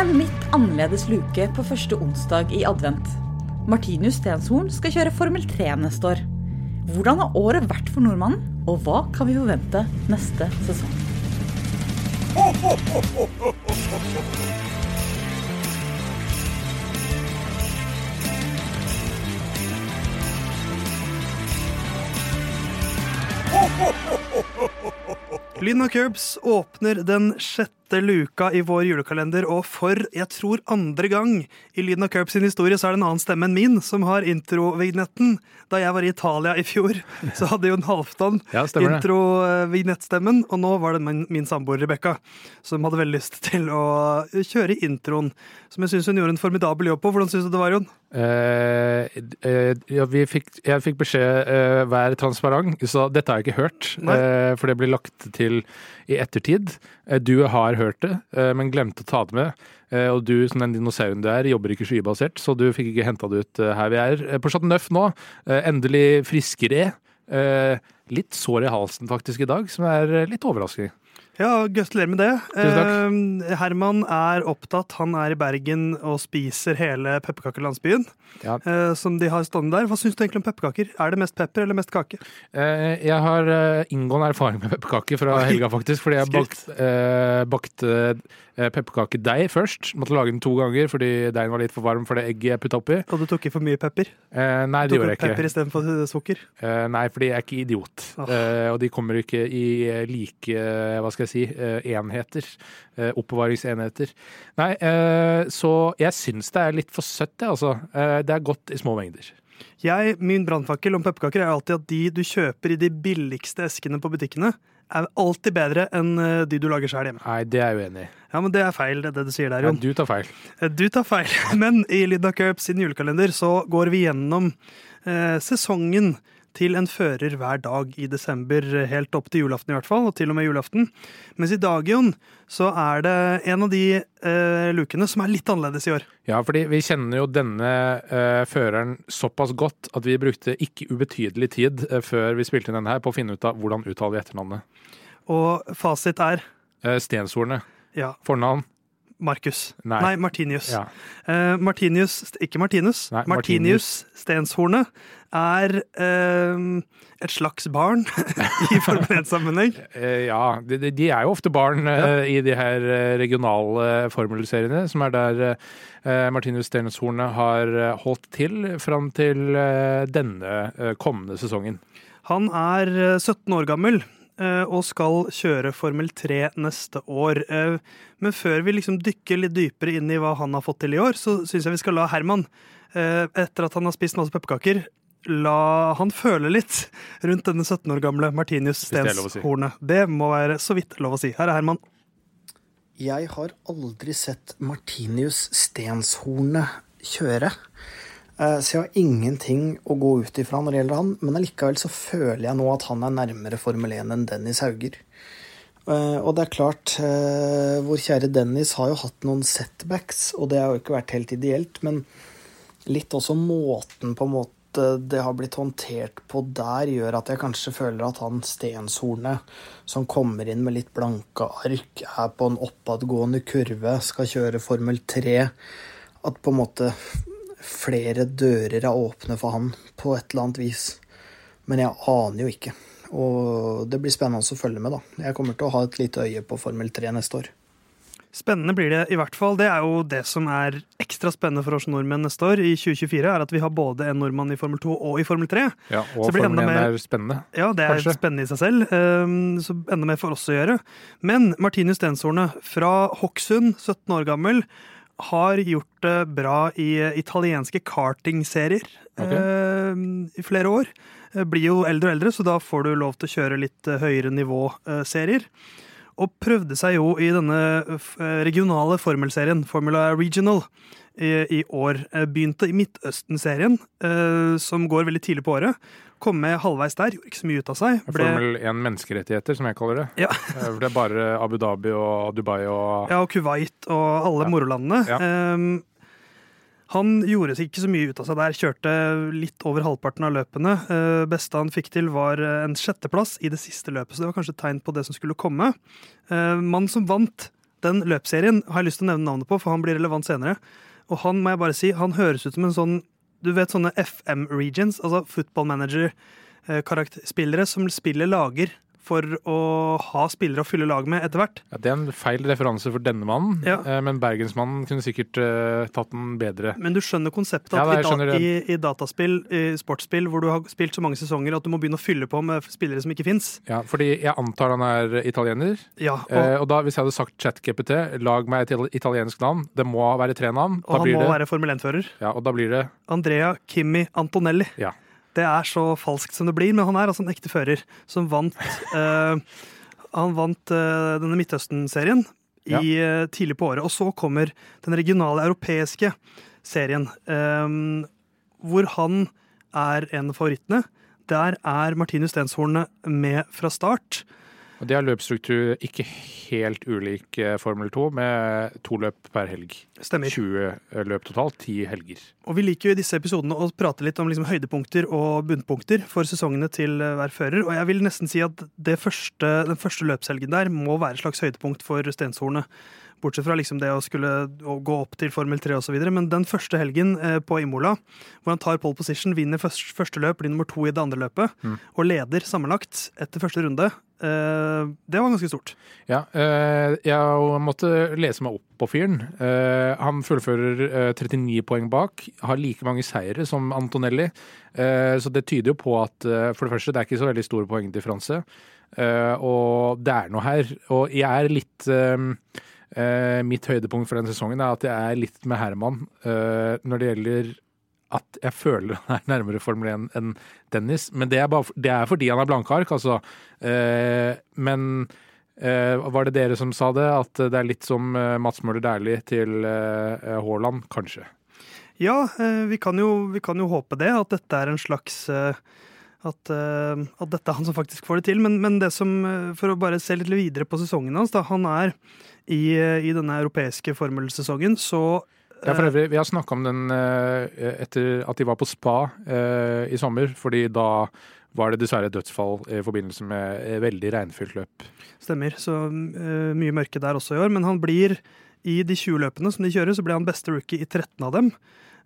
En litt annerledes luke på første onsdag i advent. Martinus Stenshorn skal kjøre Formel 3 neste år. Hvordan har året vært for nordmannen, og hva kan vi forvente neste sesong? Lyden av Curbs åpner den sjette luka i vår julekalender, og for, jeg tror, andre gang i Lyden av Curbs sin historie, så er det en annen stemme enn min som har introvignetten. Da jeg var i Italia i fjor, så hadde Jon Halvdan Ja, stemmer og nå var det min, min samboer Rebekka som hadde veldig lyst til å kjøre introen, som jeg syns hun gjorde en formidabel jobb på. Hvordan syns du det var, Jon? Uh, uh, ja, vi fikk, jeg fikk beskjed uh, vær transparent, så dette har jeg ikke hørt. Eh, for det blir lagt til i ettertid. Du har hørt det, eh, men glemte å ta det med. Eh, og du som den dinosauren du er, jobber ikke skybasert, så du fikk ikke henta det ut eh, her vi er. På Chateau Neuf nå, endelig friskere. Litt sår i halsen faktisk i dag, som er eh, litt overraskende. Ja, gratulerer med det. Eh, Herman er opptatt. Han er i Bergen og spiser hele pepperkakelandsbyen Ja. eh, som de har stående der. Hva syns du egentlig om pepperkaker? Er det mest pepper eller mest kake? Eh, Jeg har eh, inngående erfaring med pepperkaker fra helga, faktisk. Fordi jeg bakt, eh, bakte pepperkakedeig først. Måtte lage den to ganger fordi deigen var litt for varm for det egget jeg putta oppi. Og du tok i for mye pepper? Eh, nei, det det jeg ikke. Tok jeg pepper istedenfor sukker? Nei, fordi jeg er ikke idiot. Eh, og de kommer ikke i eh, like, eh, hva skal jeg si, enheter. Oppbevaringsenheter. Nei, så jeg syns det er litt for søtt, det, altså. Det er godt i små mengder. Jeg, Min brannfakkel om pepperkaker er alltid at de du kjøper i de billigste eskene på butikkene, er alltid bedre enn de du lager sjøl hjemme. Nei, det er jeg uenig i. Ja, men Det er feil, det, det du sier der, Ja, du tar feil. Du tar feil. Men i Lydda Curbs sin julekalender så går vi gjennom eh, sesongen til en fører hver dag i desember, helt opp til julaften i hvert fall, og til og med julaften. Mens i Dagion så er det en av de eh, lukene som er litt annerledes i år. Ja, fordi vi kjenner jo denne eh, føreren såpass godt at vi brukte ikke ubetydelig tid eh, før vi spilte inn denne her på å finne ut av hvordan uttaler vi etternavnet. Og fasit er Uh, Stenshornet. ja, Fornavn? Markus. Nei. Nei, Martinius. Ja. Uh, Martinius, ikke Martinus. Nei, Martinius Stenshornet er uh, et slags barn i Formel 1-sammenheng. Eh, ja, de, de- er jo ofte barn uh, i de her regionale formelseriene, som er der Martinus Stenshornet har holdt til fram til denne kommende sesongen. Han er eh, 17 år gammel og skal kjøre Formel 3 neste år. Eh, Men før vi liksom dykker litt dypere inn i hva han har fått til i år, så syns jeg vi skal la Herman, eh, etter at han har spist masse pepperkaker, la han føle litt rundt denne 17 år gamle Martinius å si. Det må være så vidt lov å si. Her er Herman. Jeg har aldri sett Martinius Stenshornet kjøre. Eh, Så jeg har ingenting å gå ut ifra når det gjelder han, men allikevel så føler jeg nå at han er nærmere Formel 1 enn Dennis Hauger. Eh, Og det er klart, eh, vår kjære Dennis har jo hatt noen setbacks, og det har jo ikke vært helt ideelt, men litt også måten på en måte det har blitt håndtert på der, gjør at jeg kanskje føler at han Stenshornet, som kommer inn med litt blanke ark, er på en oppadgående kurve, skal kjøre Formel 3, at på en måte flere dører er åpne for han på et eller annet vis. Men jeg aner jo ikke. Og det blir spennende å følge med, da. Jeg kommer til å ha et lite øye på Formel 3 neste år. Spennende blir det i hvert fall. Det er jo det som er ekstra spennende for oss nordmenn neste år, i 2024, er at vi har både en nordmann i Formel 2 og i Formel 3. Ja, og Formel 1 mer- er spennende. Ja, det er Kanskje. spennende i seg selv. ehm, Så enda mer for oss å gjøre. Men Martine Stenshorne fra Hokksund, 17 år gammel, har gjort det bra i eh, italienske kartingserier okay. eh, i flere år. Eh, Blir jo eldre og eldre, så da får du lov til å kjøre litt eh, høyere nivå-serier. Og prøvde seg jo i denne eh, regionale formelserien, Formula Regional, i, i år. Eh, Begynte i Midtøsten-serien, eh, som går veldig tidlig på året. Kom med halvveis der, gjorde ikke så mye ut av seg. Ble, Formel 1 menneskerettigheter, som jeg kaller det. ja, det er bare Abu Dhabi og Dubai og ja, og Kuwait og alle Ja. morolandene. Ja. Ehm, han gjorde seg ikke så mye ut av seg der, kjørte litt over halvparten av løpene. Eh, beste han fikk til var eh, en sjetteplass i det siste løpet, så det var kanskje et tegn på det som skulle komme. Uh, Mannen som vant Den løpsserien har jeg lyst til å nevne navnet på, for han blir relevant senere. Og han må jeg bare si, han høres ut som en sånn Du vet sånne FM regions, altså football manager-spillere som spiller lager for å ha spillere å fylle lag med etter hvert. Ja, det er en feil referanse for denne mannen, Ja. eh, men Bergensmannen kunne sikkert uh, tatt den bedre. Men du skjønner konseptet at ja, da, skjønner i, i dataspill, i sportsspill, hvor du har spilt så mange sesonger at du må begynne å fylle på med spillere som ikke fins. Ja, fordi jeg antar han er italiener. Ja, og, uh, og da, hvis jeg hadde sagt ChatGPT, lag meg et italiensk navn, det må være tre navn, og han må det, være Formel 1-fører. ja, og da blir det Andrea Kimi Antonelli. Ja. Det er så falskt som det blir, men han er altså en ekte fører som vant uh, Han vant uh, denne Midtøsten-serien ja. uh, tidlig på året. Og så kommer den regionale europeiske serien, hvor han er en av favorittene. Der er Martinus Stenshorne med fra start. Og de har løpsstruktur ikke helt ulik eh, Formel 2, med to løp per helg. Stemmer. 20 løp totalt, 10 helger. Og vi liker jo i disse episodene å prate litt om liksom høydepunkter og bunnpunkter for sesongene til eh, hver fører. Og jeg vil nesten si at det første, den første løpshelgen der må være et slags høydepunkt for Stenshornet. Bortsett fra liksom det å skulle gå opp til Formel 3 osv. Men den første helgen eh, på Imola, hvor han tar pole position, vinner første løp, blir nummer to i det andre løpet, Mm. og leder sammenlagt etter første runde, eh, det var ganske stort. Ja, eh, jeg måtte lese meg opp på fyren. Eh, han fullfører eh, 39 poeng bak, har like mange seire som Antonelli. Eh, så det tyder jo på at eh, for det første, det er ikke så veldig stor poengdifferanse. Eh, og det er noe her. Og jeg er litt eh, eh, Mitt høydepunkt for den sesongen er at jeg er litt med Herman eh, når det gjelder at jeg føler han er nærmere Formel 1 enn Dennis. Men det er, bare, det er fordi han er blanke ark, altså. Eh, men eh, var det dere som sa det? At det er litt som eh, Mats Møller Dæhlie til eh, Haaland? Kanskje. Ja, eh, vi kan, jo, vi kan jo håpe det, at dette er en slags at, at dette er han som faktisk får det til. Men, men det som, for å bare se litt videre på sesongen hans, da, han er i, i denne europeiske formelsesongen, så Ja, for øvrig, Vi har snakka om den eh, etter at de var på spa eh, i sommer, fordi da var det dessverre dødsfall i forbindelse med eh, veldig regnfylt løp. Stemmer. Så mye mørke der også i år. Men han blir, i de 20 løpene som de kjører, så ble han beste rookie i 13 av dem.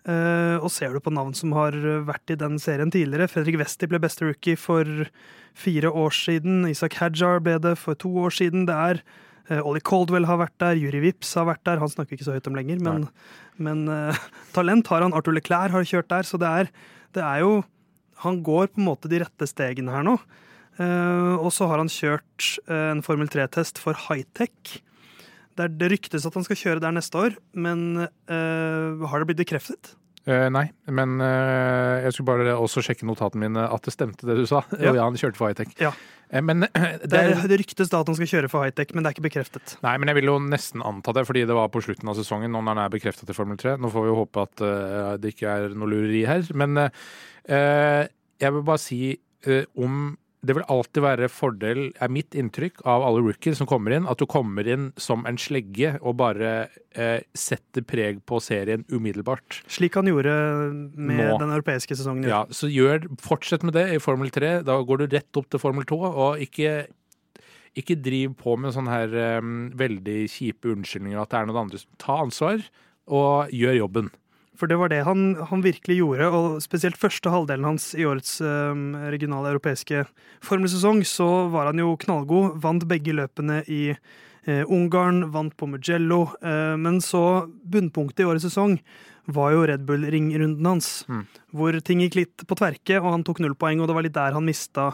Og ser du på navn som har vært i den serien tidligere Fredrik Westi ble beste rookie for fire år siden. Isak Hajar ble det for to år siden. Det er Ollie Caldwell har vært der, Juri Vips har vært der. Han snakker ikke så høyt om lenger, men, men uh, talent har han. Arthur Leclerc har kjørt der, så det er, det er jo Han går på en måte de rette stegene her nå. Uh, og så har han kjørt uh, en Formel 3-test for high-tech. Det, det ryktes at han skal kjøre der neste år, men eh, har det blitt bekreftet? Uh, nei, men uh, jeg skulle bare også sjekke notatene mine at det stemte det du sa. Ja. Og ja, han kjørte for high-tech. Ja. Eh, men det, er, det ryktes da at han skal kjøre for high-tech, men det er ikke bekreftet. Nei, men jeg vil jo nesten anta det, fordi det var på slutten av sesongen, når han er bekreftet til Formel 3. Nå får vi jo håpe at eh, det ikke er noe lureri her. Men eh, jeg vil bare si om det vil alltid være fordel, er mitt inntrykk av alle rookies som kommer inn, at du kommer inn som en slegge og bare eh, setter preg på serien umiddelbart. Slik han gjorde med Nå. den europeiske sesongen. Ja, så gjør, fortsett med det i Formel 3. Da går du rett opp til Formel 2, og ikke, ikke driv på med sånne her um, veldig kjipe unnskyldninger at det er noen andre som Ta ansvar, og gjør jobben. For det var det han, han virkelig gjorde, og spesielt første halvdelen hans i årets um, regionale europeiske formelsesong, så var han jo knallgod. Vant begge løpene i uh, Ungarn, vant på Mugello. Uh, men så bunnpunktet i årets sesong var jo Red Bull-ringrunden hans, Mm. hvor ting gikk litt på tverke, og han tok null poeng, og det var litt der han mista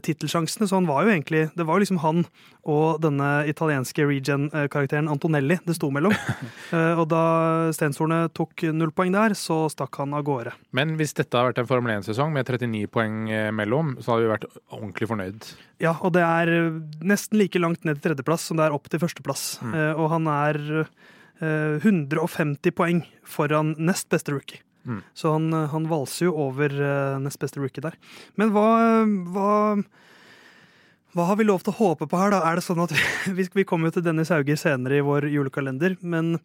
tittelsjansene. Så han var jo egentlig Det var jo liksom han og denne italienske regen-karakteren Antonelli det sto mellom. Eh, og da Stenshornet tok null poeng der, så stakk han av gårde. Men hvis dette har vært en Formel 1-sesong med 39 poeng eh, mellom, så hadde vi vært ordentlig fornøyd. Ja, og det er eh, nesten like langt ned til tredjeplass som det er opp til førsteplass. Mm. Eh, og han er eh, 150 poeng foran nest beste rookie. Mm. Så han, eh, han valser jo over uh, nest beste rookie der. Men hva, hva hva har vi lov til å håpe på her, da? Er det sånn at vi, vi, kommer jo til Dennis Hauger senere i vår julekalender, men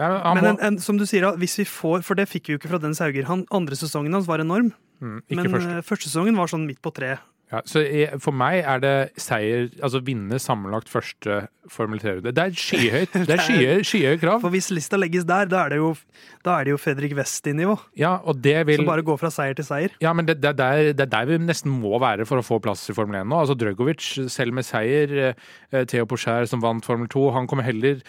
Ja, må... Men en, en, som du sier, hvis vi får, for det fikk vi jo ikke fra Dennis Hauger. Han, andre sesongen hans var enorm, mm, men første. eh, første sesongen var sånn midt på tre. Ja, så jeg, For meg er det seier, altså vinne sammenlagt første Formel 3-runde. Det er skyhøyt. Det er skyhøye, skyhøy krav. For hvis lista legges der, da er det jo, da er det jo Fredrik Westin-nivå. Ja, og det vil Som bare går fra seier til seier. Ja, men det, det, er der, det er der vi nesten må være for å få plass i Formel 1 nå. Altså Drøgovic, selv med seier, eh, Theo Porcher som vant Formel 2, han kommer heller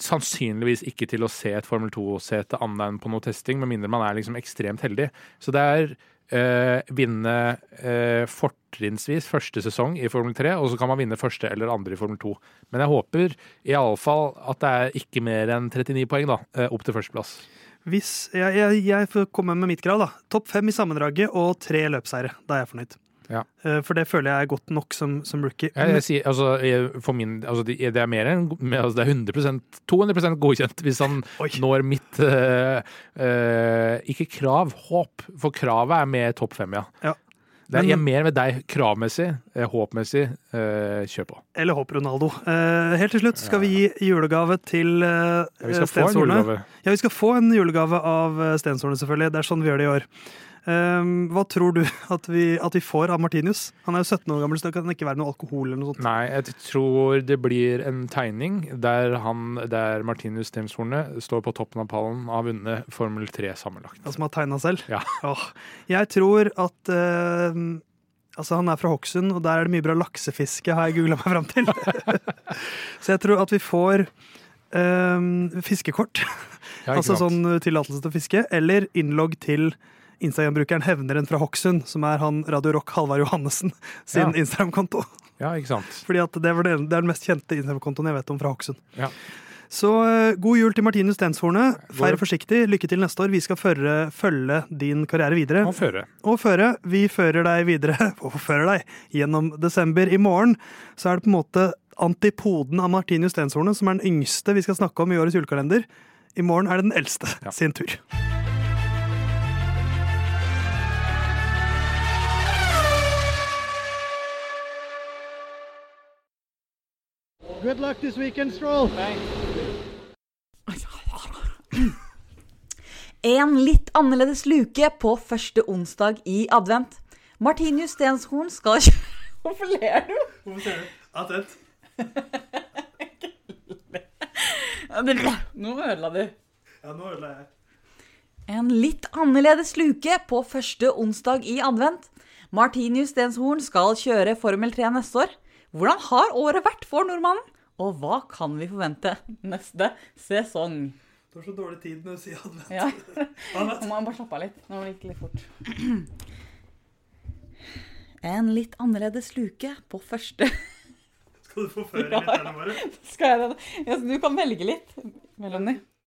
sannsynligvis ikke til å se et Formel 2-sete annet enn på noe testing, med mindre man er liksom ekstremt heldig. Så det er eh, vinne eh, fortrinnsvis første sesong i Formel 3, og så kan man vinne første eller andre i Formel 2. Men jeg håper i alle fall at det er ikke mer enn 39 poeng da, eh, opp til førsteplass. Hvis jeg, jeg, jeg får komme med mitt krav, da. Topp fem i sammendraget og tre løpseiere. Da er jeg fornøyd. Ja. Eh, For det føler jeg er godt nok som, som rookie. Jeg, jeg sier, altså, jeg, for min, altså, det er mer enn altså, Det er 100 200 godkjent hvis han Oi. når mitt uh, uh, Ikke krav, håp. For kravet er med topp fem, ja. Ja. Det er, jeg er mer med deg kravmessig, håpmessig. Kjør på. Eller håp, Ronaldo. Helt til slutt skal vi gi julegave til Ja, vi skal få en julegave. Ja, vi skal få en julegave av Stensorene selvfølgelig. Det er sånn vi gjør det i år. Eh, hva tror du at vi, at vi får av Martinus? Han er jo 17 år gammel, så det kan ikke være noe alkohol eller noe sånt. Nei, jeg tror det blir en tegning der, han, der Martinus Stemshornet står på toppen av pallen og har vunnet Formel 3 sammenlagt. Altså, som har tegna selv? Ja. Åh, jeg tror at uh, Altså, han er fra Hokksund, og der er det mye bra laksefiske, har jeg googla meg fram til. så jeg tror at vi får eh, fiskekort. Ja, altså sånn uh, tillatelse til å fiske, eller innlogg til Instagram-brukeren Hevneren fra Hokksund, som er han Radio Rock Halvard Johannessen sin Ja. Instagram-konto. Ja, ikke sant. Fordi at det, var det, det er den mest kjente Instagram-kontoen jeg vet om fra Hokksund. Ja. Så uh, god jul til Martinus Stenshornet. Feir forsiktig. Lykke til neste år. Vi skal føre, følge din karriere videre. Og føre. Og føre. Vi fører deg videre og fører deg gjennom desember. I morgen så er det på en måte antipoden av Martinus Stenshornet, som er den yngste vi skal snakke om i årets julekalender. I morgen er det den eldste Ja. sin tur. Good luck this weekend, Stroll. En litt annerledes luke på første onsdag i advent. Martinius Stenshorn skal kjøre Hvorfor ler du? Attent. Nå ødela du. Ja, nå ødela jeg. En litt annerledes luke på første onsdag i advent. Martinius Stenshorn skal kjøre Formel 3 neste år. Hvordan har året vært for nordmannen? Og hva kan vi forvente neste sesong? Du har så dårlig tid når du sier advent. Ja, Advent. Nå må jeg bare slappe av litt. Nå gikk det litt fort. En litt annerledes luke på første Skal du forføre lytterne våre? Skal jeg det? Du kan velge litt mellom de.